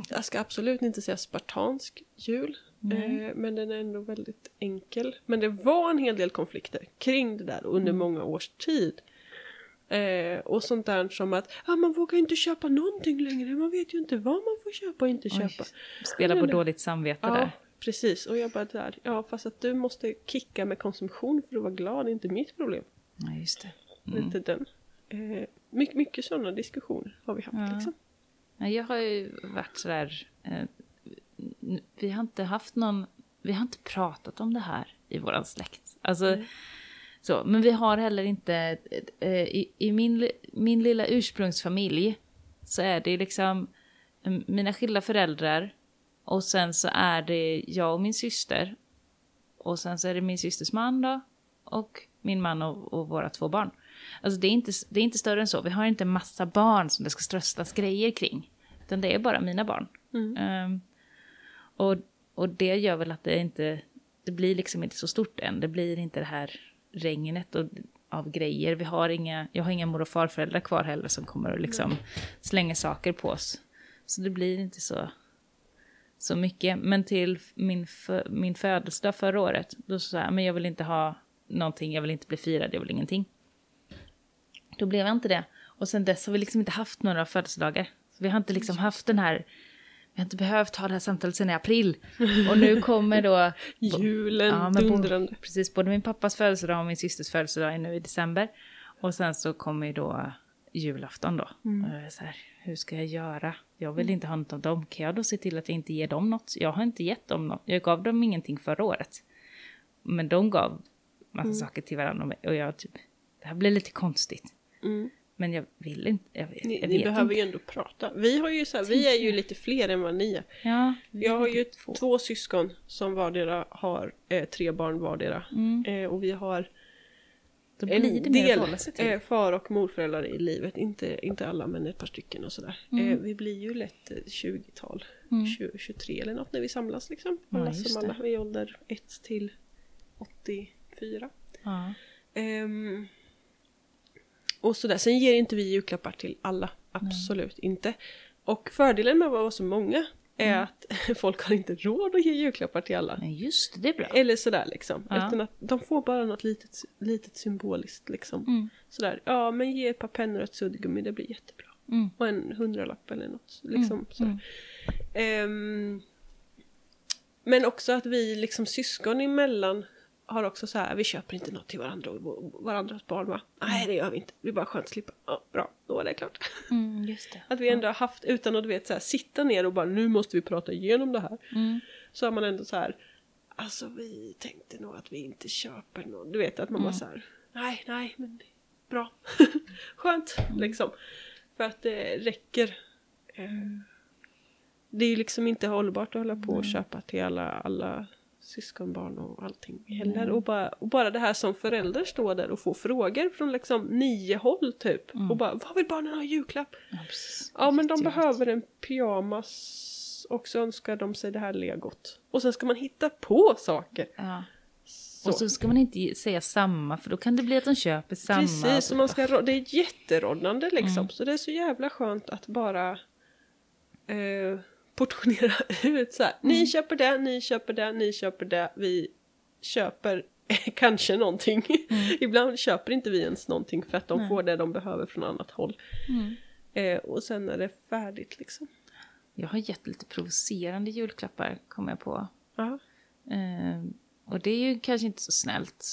jag ska absolut inte säga spartansk jul, eh, men den är ändå väldigt enkel. Men det var en hel del konflikter kring det där under Mm. många års tid. Eh, och sånt där som att ah, man vågar inte köpa någonting längre, man vet ju inte vad man får köpa och inte Oj, köpa. Spela på dåligt samvete Ja, där. precis. Och jag bara där, ja fast att du måste kicka med konsumtion för att vara glad är inte mitt problem. Ja, just det. Mm. Lite den. Eh, mycket, mycket sådana diskussioner har vi haft Ja. liksom. Ja, jag har ju varit sådär... Eh, vi har inte haft någon... Vi har inte pratat om det här i vår släkt. Alltså, Nej. Så, men vi har heller inte... Eh, I i min, min lilla ursprungsfamilj så är det liksom eh, mina skilda föräldrar och sen så är det jag och min syster. Och sen så är det min systers man då och min man och, och våra två barn. Alltså det är, inte, det är inte större än så. Vi har inte massa barn som det ska strösslas grejer kring. Utan det är bara mina barn. Mm. Ehm, och, och det gör väl att det inte... Det blir liksom inte så stort än. Det blir inte det här regnet och, av grejer. Vi har inga, jag har inga mor och farföräldrar kvar heller som kommer och liksom slänga saker på oss. Så det blir inte så, så mycket. Men till min, fö, min födelsedag förra året, då sa jag, men jag vill inte ha någonting, jag vill inte bli firad, jag vill ingenting. Då blev jag inte det. Och sen dess har vi liksom inte haft några födelsedagar. Så vi har inte liksom haft den här, vi har inte behövt ha det här samtalet sedan i april. Och nu kommer då... Julen, Ja, dundrande. Precis, både min pappas födelsedag och min systers födelsedag är nu i december. Och sen så kommer ju då julafton då. Mm. Jag så här, hur ska jag göra? Jag vill inte ha något av dem. Kan jag då se till att jag inte ger dem något? Jag har inte gett dem något. Jag gav dem ingenting förra året. Men de gav massa saker till varandra. Och jag typ, det här blir lite konstigt. Mm. Men jag vill inte, jag, vet- Ni, jag ni vet behöver inte. ju ändå prata. Vi, har ju så här, vi är ju lite fler än vad ni är. Ja, vi Jag har är ju två. två syskon som vardera har eh, tre barn vardera. Mm, Eh, och vi har då en del eh, far och morföräldrar i livet. Inte, inte alla men ett par stycken och sådär. Mm. Eh, vi blir ju lätt eh, 20-tal. Mm. 20, 23 eller något när vi samlas liksom. Ja, Alla just som alla i ålder 1 till 84. Ja. Ehm, och sådär. Sen ger inte vi julklappar till alla. Absolut inte. Och fördelen med att vara så många är Mm. att folk har inte råd att ge julklappar till alla. Men just det, det är bra. Eller sådär liksom. Ja. Utan att de får bara något litet, litet symboliskt liksom. Mm. Sådär. Ja men ge ett par pennor och ett suddgummi, det blir jättebra. Mm. Och en hundralapp eller något. Liksom. Ehm, men också att vi liksom syskon emellan har också så här, vi köper inte något till varandra och varandras barn va? Nej det gör vi inte, det blir bara skönt att slippa. Ja, bra, då var det klart. Mm, just det. Att vi ändå har haft, utan att du vet så här, sitta ner och bara nu måste vi prata igenom det här. Mm. Så har man ändå så här, alltså vi tänkte nog att vi inte köper något. Du vet att man bara så här, nej, nej, men bra. Skönt liksom. För att det räcker. Eh, Det är ju liksom inte hållbart att hålla på och köpa till alla, alla syskonbarn och allting heller. Och, bara, och bara det här som förälder står där och får frågor från liksom nio håll typ. Och bara, vad vill barnen ha i julklapp? Ja. Ja men de behöver en pyjamas och så önskar de sig det här legot. Och sen ska man hitta på saker. Ja. Så. Och så ska man inte säga samma, för då kan det bli att de köper samma. Precis, och man ska, det är jätteroddande liksom. Mm. Så det är så jävla skönt att bara eh, portionera ut så här. Mm. Ni köper det, ni köper det, ni köper det. Vi köper kanske någonting. Ibland köper inte vi ens någonting för att de Nej. får det de behöver från annat håll. Mm. Eh, och sen är det färdigt liksom. Jag har gett lite provocerande julklappar, kom jag på. Eh, och det är ju kanske inte så snällt.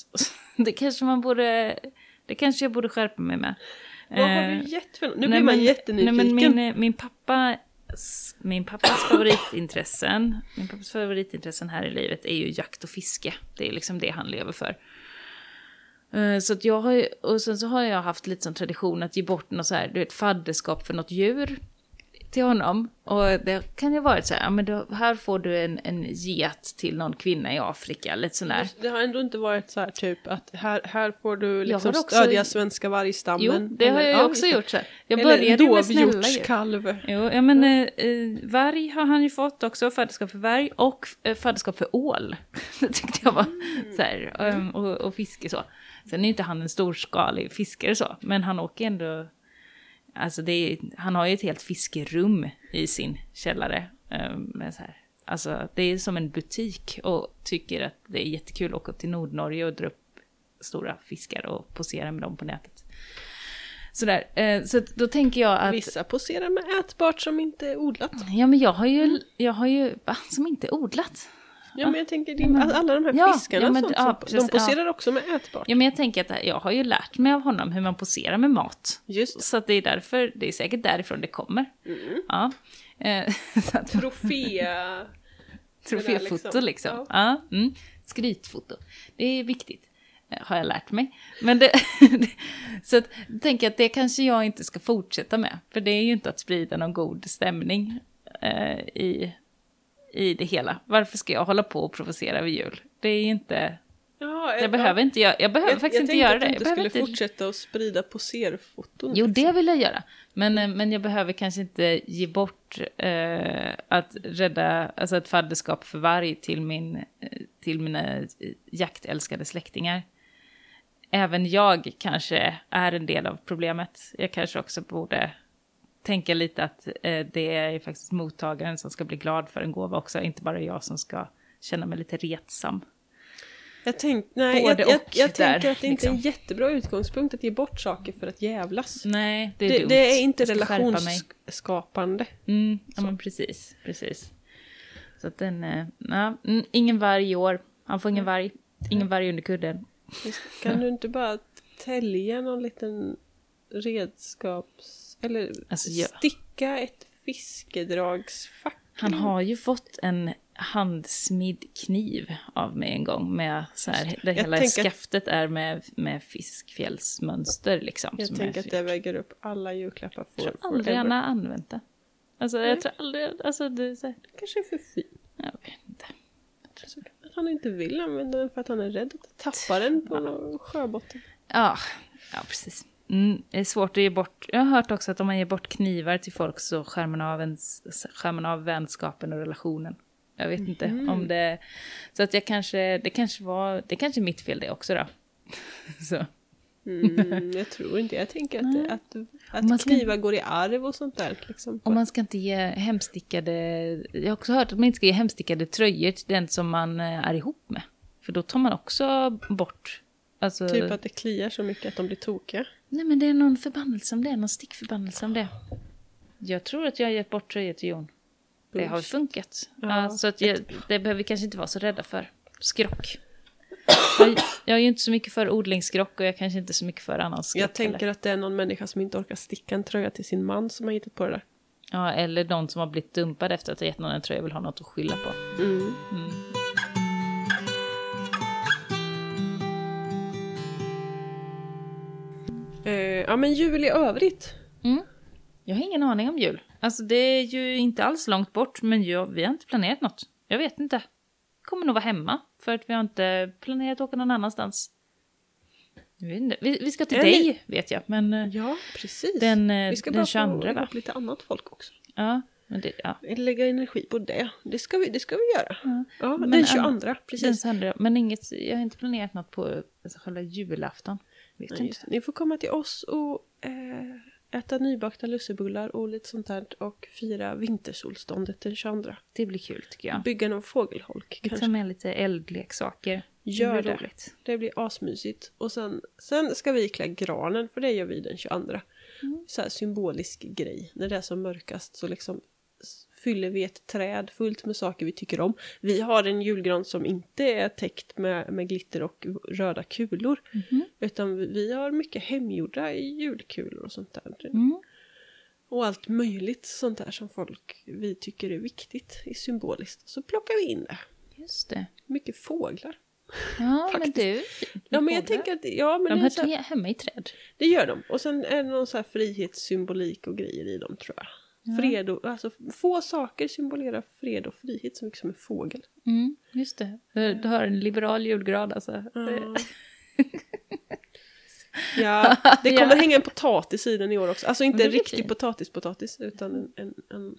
Det kanske man borde... Det kanske jag borde skärpa mig med. Vad har du gett för något? Nu nej, blir man men- jättenyfiken. Nej, men min, min, pappa, min pappas favoritintressen, min pappas favoritintressen här i livet är ju jakt och fiske. Det är liksom det han lever för. Eh, så att jag har ju, och sen så har jag haft lite som tradition att ge bort något så här, du vet, fadderskap för något djur till honom. Och det kan ju vara så här, ja men då, här får du en, en get till någon kvinna i Afrika, lite sån där. Det har ändå inte varit så här typ att här, här får du liksom också- stödja svenska vargstammen. Jo, det har jag ju ja, också det. gjort så här. Jag började med snälla dovhjortskalv. Jo, ja men eh, eh, varg har han ju fått också, fadderskap för varg och eh, fadderskap för ål. Det tyckte jag var så här, um, och, och fiske så. Sen är inte han en storskalig fiskare så, men han åker ändå, alltså är, han har ju ett helt fiskerum i sin källare. Um, med så här, alltså det är som en butik och tycker att det är jättekul att åka upp till Nordnorge och dra upp stora fiskar och posera med dem på nätet. Sådär, eh, så då tänker jag att... Vissa poserar med ätbart som inte är odlat. Ja, men jag har ju, jag har ju, va, som inte odlat. Ja men jag tänker din, alla de här Ja, fiskarna ja, och men- sånt, ja, precis, de poserar också med ätbart. Ja, men jag tänker att jag har ju lärt mig av honom hur man poserar med mat. Just Så det är därför, det är säkert därifrån det kommer. Mm. Ja. Eh, trofé... troféfoto liksom. liksom. Ja. mm. Skrytfoto. Det är viktigt. eh, Har jag lärt mig. Men det, så att, tänker att det kanske jag inte ska fortsätta med. För det är ju inte att sprida någon god stämning eh, i, i det hela. Varför ska jag hålla på och provocera vid jul? Det är inte... Ja, Jag behöver inte göra, jag behöver jag, faktiskt jag inte tänkte göra att det. du Jag inte behöver skulle inte... fortsätta att sprida poserfoton. Jo, liksom. det vill jag göra. Men, eh, men jag behöver kanske inte ge bort eh, att rädda, alltså ett fadderskap för varg till, min, eh, till mina eh, jaktälskade släktingar. Även jag kanske är en del av problemet. Jag kanske också borde tänka lite att eh, det är faktiskt mottagaren som ska bli glad för en gåva också, inte bara jag som ska känna mig lite retsam. Jag, tänk, nej, jag, jag, jag tänker att det inte är en liksom. jättebra utgångspunkt att ge bort saker för att jävlas. Nej, det är Det, dumt. det är inte relationsskapande. Mm, ja men precis, precis. Så att den, eh, ja, mm, ingen varg i år. Han får ingen varg. Ingen varg under kudden. Kan du inte bara tälja någon liten redskaps... Eller Alltså, jag- sticka ett fiskedragsfack? Han har ju fått en handsmidd kniv av mig en gång med så här, det Jag hela att- skaftet är med, med fiskfjällsmönster liksom. Jag tänker är, att det väger upp alla julklappar jag tror aldrig han har använt det. Alltså Nej. jag tror aldrig, alltså det är så här, kanske är för fin. jag vet inte. Så Att han inte vill använda den för att han är rädd att tappa den på sjöbotten. Ja, ja precis. Mm, det är svårt att ge bort. Jag har hört också att om man ger bort knivar till folk så skär man av, ens, skär man av vänskapen och relationen. Jag vet inte Mhm. om det... Så att jag kanske, det kanske var, det kanske är mitt fel det också då. Så. Mm, jag tror inte, jag tänker att, att, att Man ska- knivar går i arv och sånt där. Liksom. Och man ska inte ge hemstickade... Jag har också hört att man inte ska ge hemstickade tröjor till den som man eh, är ihop med. För då tar man också bort... Alltså, Typ att det kliar så mycket att de blir tokiga. Nej men det är någon förbannelse om det, någon stickförbannelse om det. Jag tror att jag har gett bort tröjor till Jon. Det har funkat. Ja, Ja, så att jag, det behöver vi kanske inte vara så rädda för. Skrock. Jag, jag är ju inte så mycket för odlingsskrock och jag kanske inte är så mycket för annan skrock Jag tänker heller. att det är någon människa som inte orkar sticka en tröja till sin man som har hittat på det där. Ja, eller någon som har blivit dumpad efter att ha gett någon en tröja vill ha något att skylla på. Mm. Eh, ja men jul i övrigt. Mm. Jag har ingen aning om jul. Alltså det är ju inte alls långt bort, men jag, vi har inte planerat något. Jag vet inte. Kommer nog vara hemma, för att vi har inte planerat att åka någon annanstans. Vi, vi ska till Är dig, vet jag, men eh, Ja, precis. den, eh, Vi ska den bara 22 få va? lite annat folk också. Ja, men det, ja. Lägga energi på det. Det ska vi, det ska vi göra. Ja. Ja, Men den an- 22, Den precis. 22, men inget, jag har inte planerat något på alltså, själva julafton. Vet Ja, inte. Ni får komma till oss och eh, äta nybakta lussebullar och lite sånt där och fira vintersolståndet den 22. Det blir kul tycker jag. Bygga någon fågelholk Vi tar kanske. med lite eldleksaker. Gör det. blir det. Det blir asmysigt. Och sen, sen ska vi klä granen, för det gör vi den 22. Mm. Så symbolisk grej. När det är som mörkast så liksom fyller vi ett träd fullt med saker vi tycker om. Vi har en julgran som inte är täckt med, med glitter och röda kulor. Mhm. Utan vi- har mycket hemgjorda julkulor och sånt där. Mm. Och allt möjligt sånt där som folk vi tycker är viktigt, är symboliskt. Så plockar vi in det. Just det. Mycket fåglar. Ja, men med Ja men jag tänker att, ja men De hör här, hemma i träd. det gör de. Och sen är det någon så här frihetssymbolik och grejer i dem tror jag. Fred och, alltså få saker symbolerar fred och frihet så mycket som en fågel. Mm, just det. Du har en liberal julgrad alltså. Ja. ja, det kommer hänga en potatis i den i år också. Alltså inte en riktig potatispotatis utan en... en, en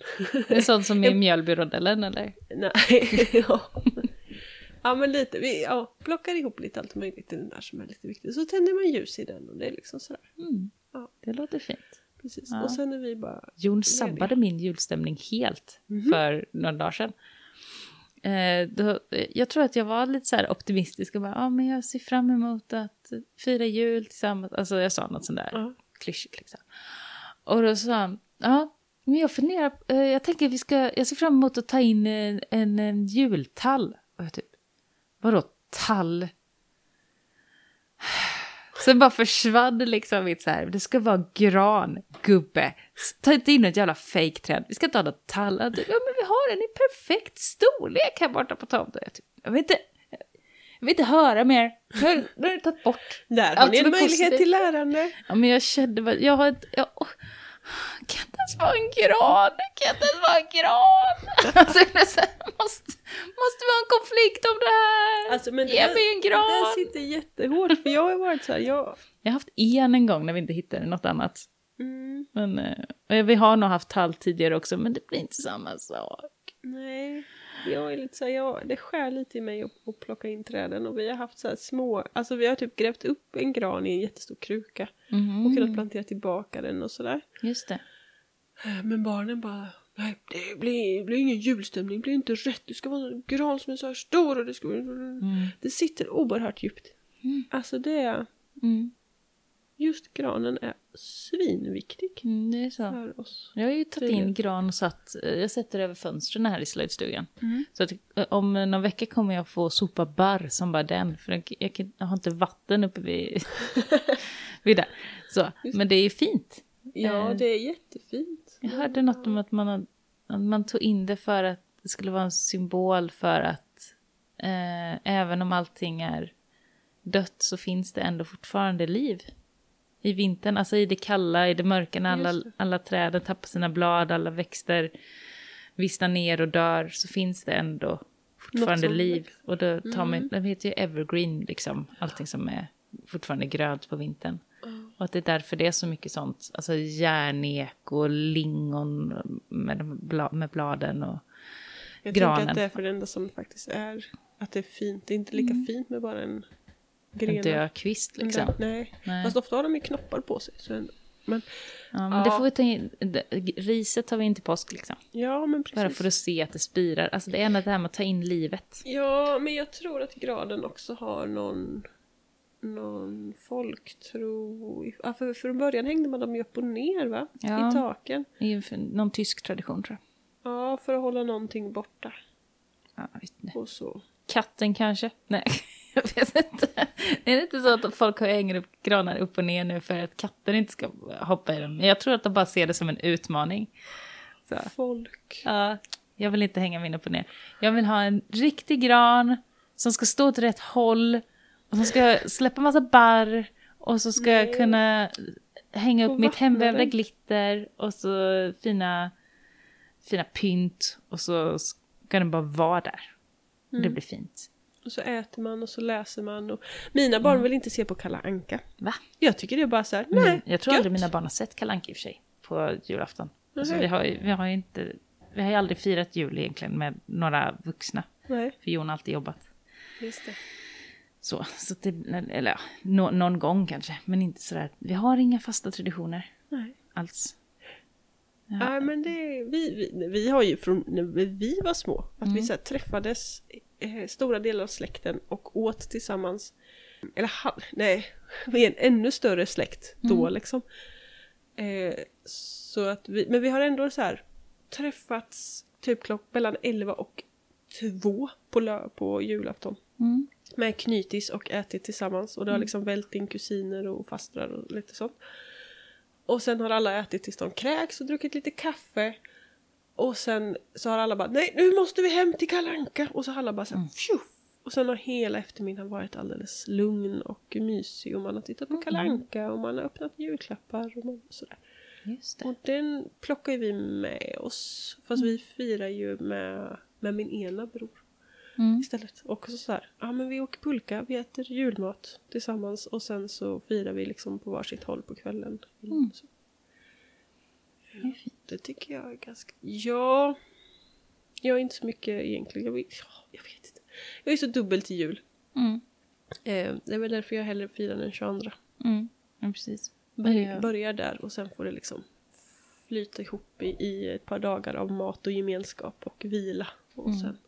Det är sånt som i Mjölbyrodellen eller? nej, ja. ja men lite, vi ja, plockar ihop lite allt möjligt i den där som är lite viktigt. Så tänder man ljus i den och det är liksom sådär. Mm. Ja. Det låter fint. Precis. Ja. Och sen är vi bara... Jon sabbade min julstämning helt Mhm. för några dagar sedan. Eh, då, jag tror att jag var lite så här optimistisk och bara, ah, men jag ser fram emot att fira jul tillsammans. Alltså jag sa något sånt där Ja. klyschigt liksom. Och då sa han, ja, men jag funderar, eh, jag tänker vi ska, jag ser fram emot att ta in en, en, en jultall. Och jag typ, vadå tall? Sen bara försvann liksom mitt så här, det ska vara gran, gubbe. Ta inte in ett jävla fejkträd. Vi ska inte ha något tall. Ja men vi har den i perfekt storlek här borta på tomten. Jag, typ, jag vill inte, jag vill inte höra mer. Nu har du tagit bort. Där har ni en möjlighet positivt. till lärande. Ja men jag kände, bara- jag har ett, jag, kan inte ens vara en gran, kan inte ens vara en gran. Alltså, det måste, måste vi ha en konflikt om det här? Alltså, men Ge det- mig en Det gran. där sitter jättehårt för jag har varit så här, jag... Jag har haft en en gång när vi inte hittade något annat. Mm, Men, eh, vi har nog haft tall tidigare också, men det blir inte samma sak. nej, jag är lite så här, jag, det skär lite i mig att, att plocka in träden och vi har haft så här små, alltså vi har typ grävt upp en gran i en jättestor kruka Mhm. och kunnat plantera tillbaka den och sådär. Just det. Men barnen bara, nej det blir, det blir ingen julstämning, det blir inte rätt, det ska vara en gran som är så här stor och det ska Mm. Det sitter oerhört djupt. Mm. Alltså det Mm. Just granen är svinviktig Mm, det är så. för oss. Jag har ju tagit in gran och satt, eh, jag sätter över fönstren här i slöjdstugan. Mm. Så att eh, om någon vecka kommer jag få sopa barr som bara den, för jag, jag, kan- jag har inte vatten uppe vid, vid där. Så, men det är fint. Ja, Eh, det är jättefint. Jag hörde något om att man, att man tog in det för att det skulle vara en symbol för att eh, även om allting är dött så finns det ändå fortfarande liv. I vintern, alltså i det kalla, i det mörka när alla, alla träden tappar sina blad, alla växter vissnar ner och dör så finns det ändå fortfarande liv. Och då tar man, det heter ju evergreen liksom, allting som är fortfarande grönt på vintern. Och att det är därför det är så mycket sånt, alltså järnek och lingon med, bla, med bladen och Jag granen. tänker att det är för det enda som faktiskt är att det är fint. Det är inte lika fint med bara en en gren. död kvist En liksom. död- Nej. Nej. Fast ofta har de ju knoppar på sig. Så en, men Ja, men det Ja. får vi ta in, det, riset tar vi in till påsk liksom. ja, men Bara precis. för att se att det spirar. Alltså det är ändå det här med att ta in livet. Ja, men jag tror att graden också har någon någon folktro. Ja, för från början hängde man dem ju upp och ner va? Ja. I taken. Det för- någon tysk tradition tror jag. Ja, för att hålla någonting borta. Ja, vet inte. Och så. Katten kanske? Nej, jag vet inte. Är det inte så att folk hänger upp granar upp och ner nu för att katter inte ska hoppa i dem? Jag tror att de bara ser det som en utmaning. Så. Folk. Ja, jag vill inte hänga min upp och ner. Jag vill ha en riktig gran som ska stå åt rätt håll och som ska släppa massa barr och så ska jag Nej. kunna hänga upp mitt hemvävda glitter och så fina, fina pynt och så ska den bara vara där. Mm. Det blir fint. Och så äter man och så läser man. Och... Mina barn vill inte se på Kalla Anka. Va? Jag tycker det är bara så här, nej, Mm, jag tror gött. aldrig mina barn har sett Kalle Anka i och för sig på julafton. Alltså, vi, har, vi har inte, vi har ju aldrig firat jul egentligen med några vuxna. Nej, För Jon har alltid jobbat. just det. Så, så det, eller ja, nå, någon gång kanske, men inte sådär. Vi har inga fasta traditioner Nej. alls. Nej men det, vi, vi, vi har ju från när vi var små, att Mm. vi så träffades eh, stora delar av släkten och åt tillsammans. Eller ha- nej, vi är en ännu större släkt då Mm. liksom. Eh, så att vi, men vi har ändå så här träffats typ klock mellan 11 och 2 på, lö, på julafton. Mm. Med knytis och ätit tillsammans och det har liksom vält in kusiner och fastrar och lite sånt. Och sen har alla ätit tills de kräks och druckit lite kaffe. Och sen så har alla bara nej nu måste vi hem till Kalanka och så har alla bara såhär tjoff! Och sen har hela eftermiddagen varit alldeles lugn och mysig och man har tittat på Kalanka och man har öppnat julklappar och man, sådär. Just det. Och den plockar ju vi med oss. Fast vi firar ju med, med min ena bror Mm. istället. Och så, så här, ja men vi åker pulka, vi äter julmat tillsammans och sen så firar vi liksom på varsitt håll på kvällen. Mm. Så, Det är fint. Det tycker jag är ganska... Ja... Jag är inte så mycket egentligen. Jag ja, jag vet inte. Jag är så dubbel till jul. Mm. Eh, det är väl därför jag hellre firar den 22. Mm. Ja, precis. Börjar, Ja. börjar där och sen får det liksom flyta ihop i, i ett par dagar av mat och gemenskap och vila. Och Mm. sen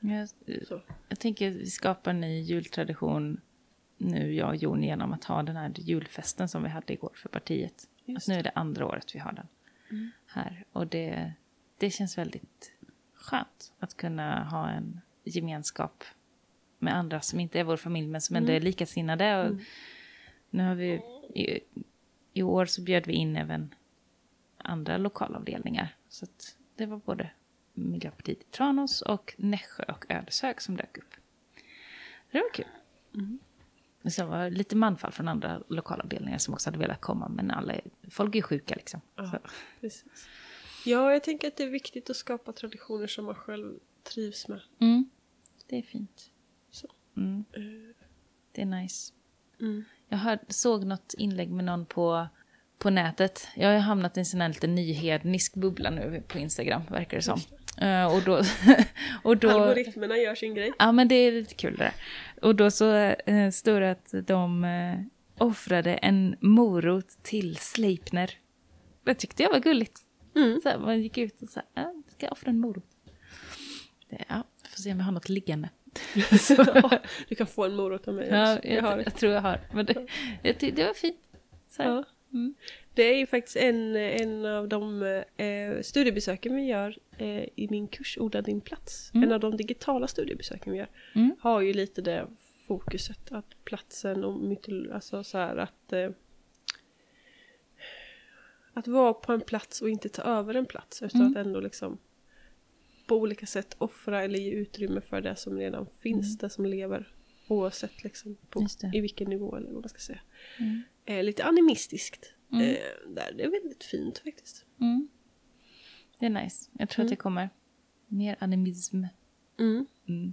Jag, så. jag tänker att vi skapar en ny jultradition nu, jag och Jon, genom att ha den här julfesten som vi hade igår för partiet. Just Att nu är det andra året vi har den Mm. här. Och det, det känns väldigt skönt att kunna ha en gemenskap med andra som inte är vår familj men som ändå är likasinnade. Och Nu har vi, i, I år så bjöd vi in även andra lokalavdelningar. Så det var både Miljöpartiet i Tranås och Nässjö och Ödeshög som dök upp. Det var kul. Och sen var det lite manfall från andra lokalavdelningar som också hade velat komma men alla folk är sjuka liksom. Ja. Ja, jag tänker att det är viktigt att skapa traditioner som man själv trivs med. mm, det är fint. Mm, Eh, det är nice. Mm. Jag hörde, såg något inlägg med någon på, på nätet. Jag har hamnat i en sån här lite nyhednisk bubbla nu på Instagram, verkar det som. Eh, och då... och då Algoritmerna gör sin grej. ja, men det är lite kul det där. Och då så uh, står det att de uh, offrade en morot till Sleipner. Det tyckte jag var gulligt. Mm. Så här, man gick ut och sa, ja, ska jag offra en morot? Det, ja, får se om jag har något liggande. Du kan få en morot av mig Ja, jag, Jag jag, det. tror jag har. Men det, tyckte det var fint. Så här. Ja. Mm. Det är ju faktiskt en, en av de eh, studiebesöken vi gör eh, i min kurs Odla din plats. Mm. En av de digitala studiebesöken vi gör. Mm. Har ju lite det fokuset att platsen och mytol- alltså så här att eh, att vara på en plats och inte ta över en plats utan Mm. att ändå liksom på olika sätt offra eller ge utrymme för det som redan finns, det som lever oavsett liksom på, Mm. I vilken nivå eller vad man ska säga. Mm. Eh, lite animistiskt. Mm. Eh, där. Det är väldigt fint faktiskt. Mm. Det är nice. Jag tror Mm. att det kommer mer animism. Mm. Mm.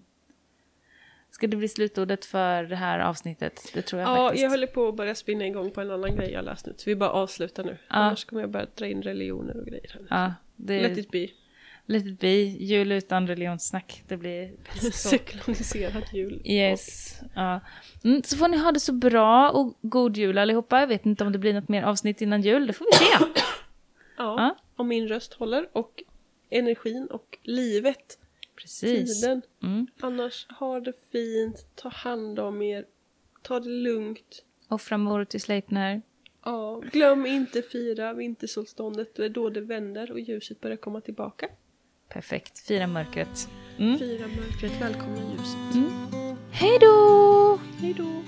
Ska det bli slutordet för det här avsnittet? Det tror jag Ja, faktiskt. jag håller på att börja spinna igång på en annan grej jag läst nu. Så vi bara avslutar nu. Annars kommer jag börja dra in religioner och grejer. Här. Ja, det Let it be. Let it be. Jul utan religionssnack. Det blir så. Sekulariserad jul. Yes. Ja. Mm, så får ni ha det så bra och god jul allihopa. Jag vet inte om det blir något mer avsnitt innan jul. Det får vi se. Ja, Ja. om min röst håller och energin och livet, Precis. tiden. Mm. Annars, ha det fint, ta hand om er, ta det lugnt. Offra morot till Sleipner. Ja, glöm inte fira vintersolståndet, det är då det vänder och ljuset börjar komma tillbaka. Perfekt. Fira mörkret. Mm. Fira mörkret, välkomna ljuset. Mm. Hej då! Hej då!